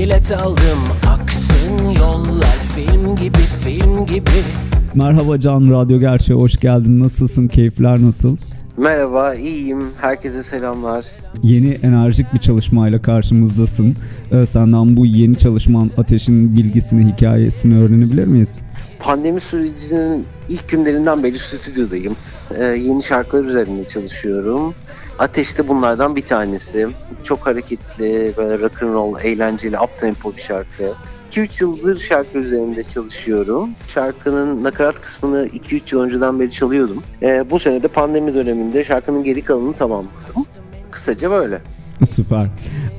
bilet aldım Aksın yollar film gibi film gibi Merhaba Can Radyo Gerçeğe hoş geldin. Nasılsın? Keyifler nasıl? Merhaba, iyiyim. Herkese selamlar. Yeni enerjik bir çalışmayla karşımızdasın. Ee, senden bu yeni çalışman Ateş'in bilgisini, hikayesini öğrenebilir miyiz? Pandemi sürecinin ilk günlerinden beri stüdyodayım. Ee, yeni şarkılar üzerinde çalışıyorum. Ateş de bunlardan bir tanesi. Çok hareketli, böyle rock and roll, eğlenceli, up tempo bir şarkı. 2-3 yıldır şarkı üzerinde çalışıyorum. Şarkının nakarat kısmını 2-3 yıl önceden beri çalıyordum. Ee, bu sene de pandemi döneminde şarkının geri kalanını tamamladım. Kısaca böyle. Süper.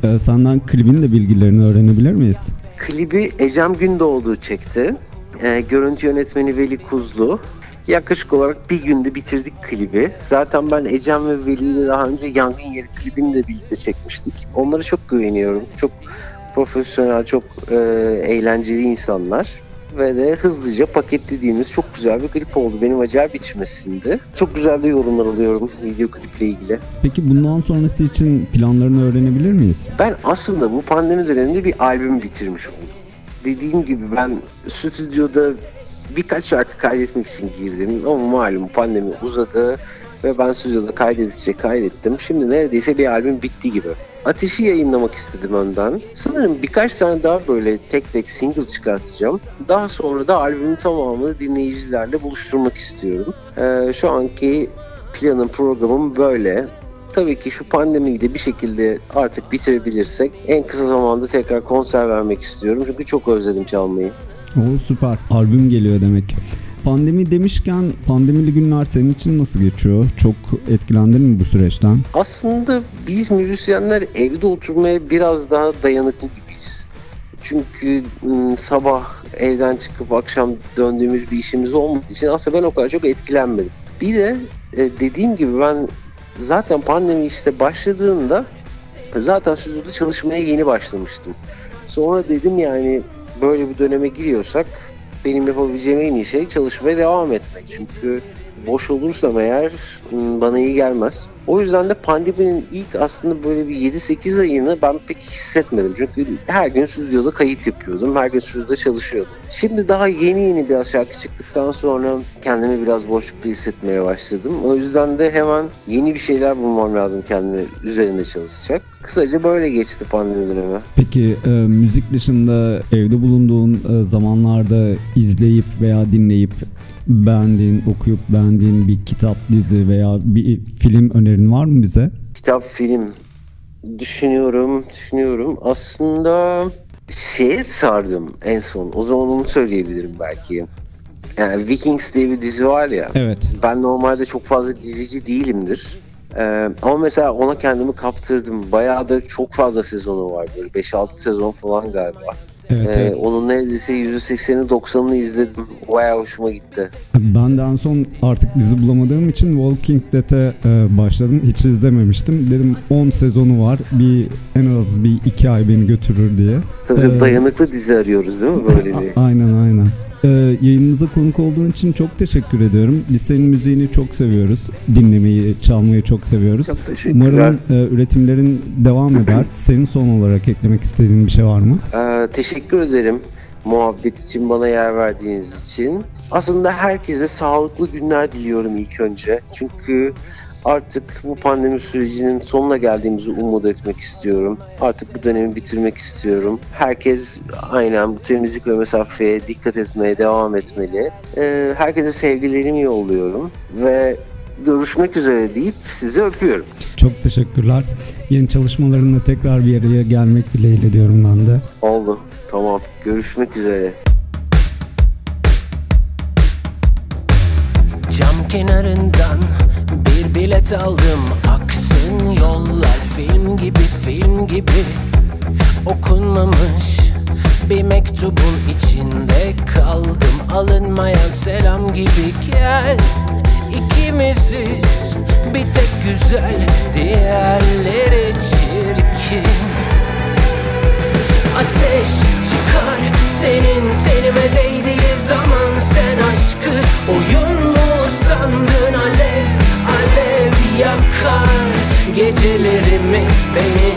Ee, senden klibin de bilgilerini öğrenebilir miyiz? Klibi Ecem Gündoğdu çekti. Ee, görüntü yönetmeni Veli Kuzlu. Yaklaşık olarak bir günde bitirdik klibi. Zaten ben Ecem ve Veli ile daha önce Yangın Yeri klibini de birlikte çekmiştik. Onlara çok güveniyorum. Çok profesyonel, çok e, eğlenceli insanlar. Ve de hızlıca paketlediğimiz çok güzel bir klip oldu. Benim acayip içmesinde. Çok güzel de yorumlar alıyorum video kliple ilgili. Peki bundan sonrası için planlarını öğrenebilir miyiz? Ben aslında bu pandemi döneminde bir albüm bitirmiş oldum. Dediğim gibi ben stüdyoda birkaç şarkı kaydetmek için girdim ama malum pandemi uzadı ve ben stüdyoda kaydedecek kaydettim. Şimdi neredeyse bir albüm bitti gibi. Ateşi yayınlamak istedim önden. Sanırım birkaç tane daha böyle tek tek single çıkartacağım. Daha sonra da albümün tamamını dinleyicilerle buluşturmak istiyorum. Ee, şu anki planım, programım böyle. Tabii ki şu pandemiyi de bir şekilde artık bitirebilirsek en kısa zamanda tekrar konser vermek istiyorum. Çünkü çok özledim çalmayı. Oo süper. Albüm geliyor demek. Pandemi demişken pandemili günler senin için nasıl geçiyor? Çok etkilendin mi bu süreçten? Aslında biz müzisyenler evde oturmaya biraz daha dayanıklı gibiyiz. Çünkü sabah evden çıkıp akşam döndüğümüz bir işimiz olmadığı için aslında ben o kadar çok etkilenmedim. Bir de e, dediğim gibi ben zaten pandemi işte başladığında zaten stüdyoda çalışmaya yeni başlamıştım. Sonra dedim yani böyle bir döneme giriyorsak benim yapabileceğim en iyi şey çalışmaya devam etmek. Çünkü boş olursam eğer bana iyi gelmez. O yüzden de pandeminin ilk aslında böyle bir 7-8 ayını ben pek hissetmedim. Çünkü her gün stüdyoda kayıt yapıyordum. Her gün stüdyoda çalışıyordum. Şimdi daha yeni yeni biraz şarkı çıktıktan sonra kendimi biraz boşlukta hissetmeye başladım. O yüzden de hemen yeni bir şeyler bulmam lazım kendime üzerinde çalışacak. Kısaca böyle geçti pandemi dönemi. Peki e, müzik dışında evde bulunduğun e, zamanlarda izleyip veya dinleyip beğendiğin, okuyup beğendiğin bir kitap, dizi veya bir film önerin var mı bize? Kitap, film düşünüyorum, düşünüyorum. Aslında şeye sardım en son. O zaman onu söyleyebilirim belki. Yani Vikings diye bir dizi var ya. Evet. Ben normalde çok fazla dizici değilimdir. Ee, ama mesela ona kendimi kaptırdım. Bayağı da çok fazla sezonu var böyle 5-6 sezon falan galiba. Evet, Ee, evet. Onun neredeyse %80'i 90'ını izledim. Bayağı hoşuma gitti. Ben de en son artık dizi bulamadığım için Walking Dead'e e, başladım. Hiç izlememiştim. Dedim 10 sezonu var. Bir en az bir 2 ay beni götürür diye. Tabii Ee, dayanıklı dizi arıyoruz değil mi böyle? A- aynen aynen. Ee, yayınımıza konuk olduğun için çok teşekkür ediyorum. Biz senin müziğini çok seviyoruz. Dinlemeyi, çalmayı çok seviyoruz. Çok. Umarım e, üretimlerin devam eder. Senin son olarak eklemek istediğin bir şey var mı? Ee, teşekkür ederim muhabbet için, bana yer verdiğiniz için. Aslında herkese sağlıklı günler diliyorum ilk önce. Çünkü artık bu pandemi sürecinin sonuna geldiğimizi umut etmek istiyorum. Artık bu dönemi bitirmek istiyorum. Herkes aynen bu temizlik ve mesafeye dikkat etmeye devam etmeli. Ee, herkese sevgilerimi yolluyorum ve görüşmek üzere deyip sizi öpüyorum. Çok teşekkürler. Yeni çalışmalarınla tekrar bir araya gelmek dileğiyle diyorum ben de. Oldu. Tamam. Görüşmek üzere. Cam kenarından bilet aldım. Aksın yollar film gibi film gibi. Okunmamış bir mektubun içinde kaldım. Alınmayan selam gibi gel. İkimiziz bir tek güzel Diğerleri çirkin. Ateş çıkar senin tenime değdiği zaman Sen aşkı oyun mu sandın yakar Gecelerimi beni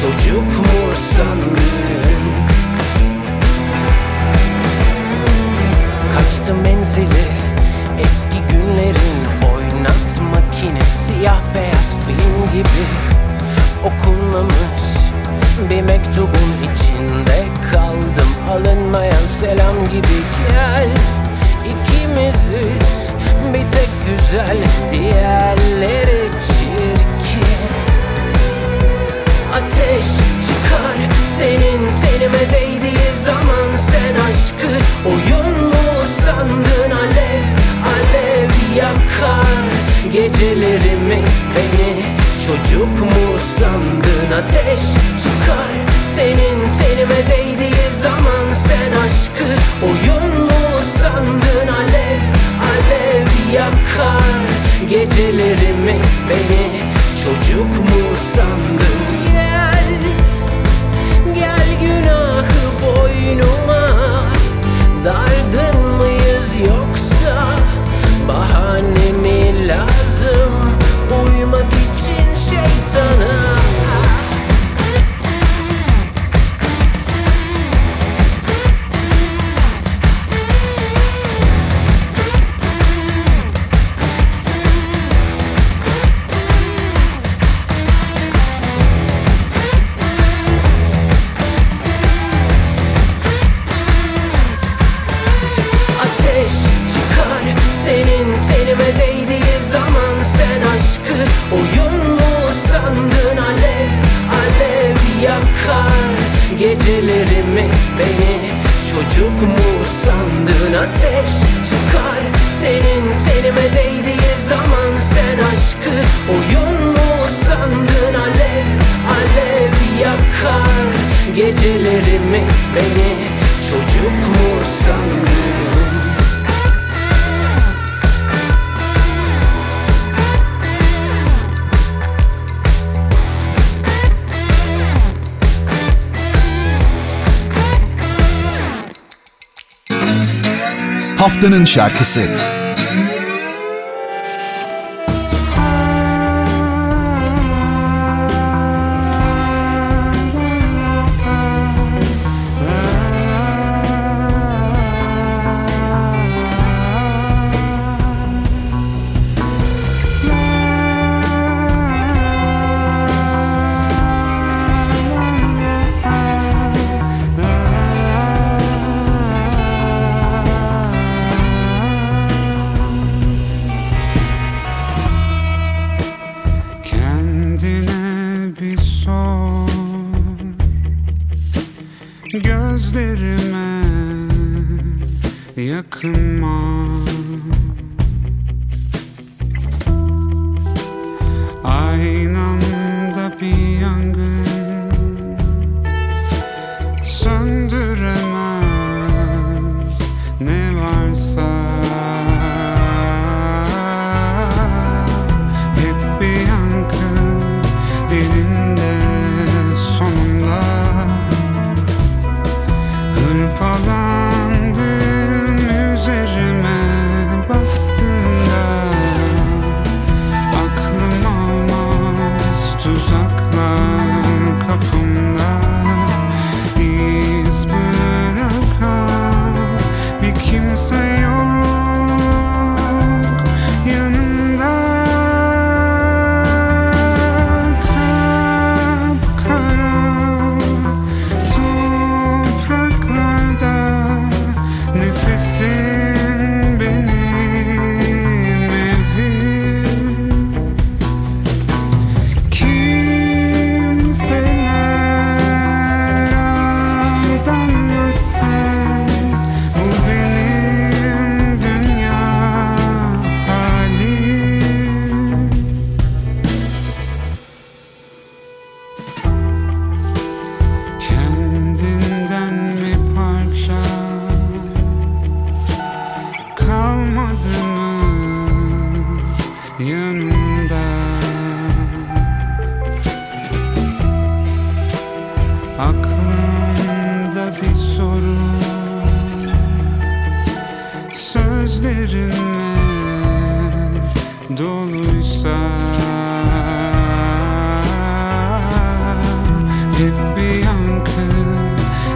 çocuk mu sandın? Kaçtı menzili eski günlerin oynat makine Siyah beyaz film gibi okunmamış bir mektubun içinde kaldım. Alınmayan selam gibi gel İkimiziz bir tek güzel Diğerleri Ateş çıkar. Senin tenime değdiği zaman Sen aşkı oyun mu sandın? Alev alev yakar. Gecelerimi beni çocuk mu sandın? Ateş çıkar. Senin tenime değdiği Gecelerimi beni çocuk mu sandın Haftanın şarkısı. Yakınma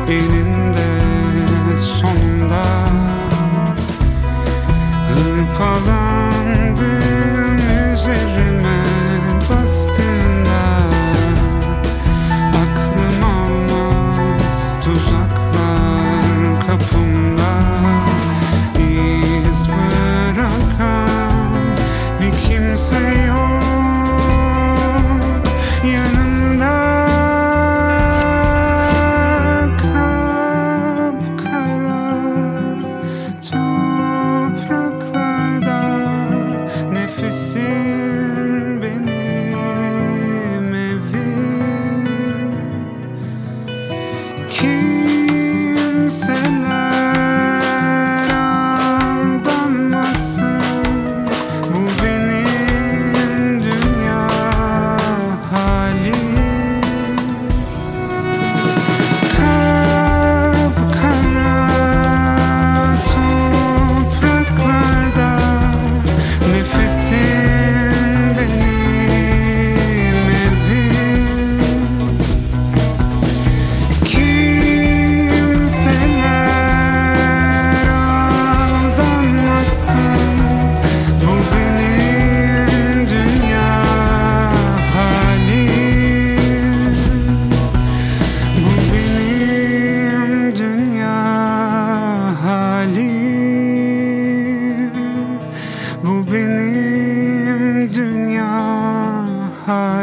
in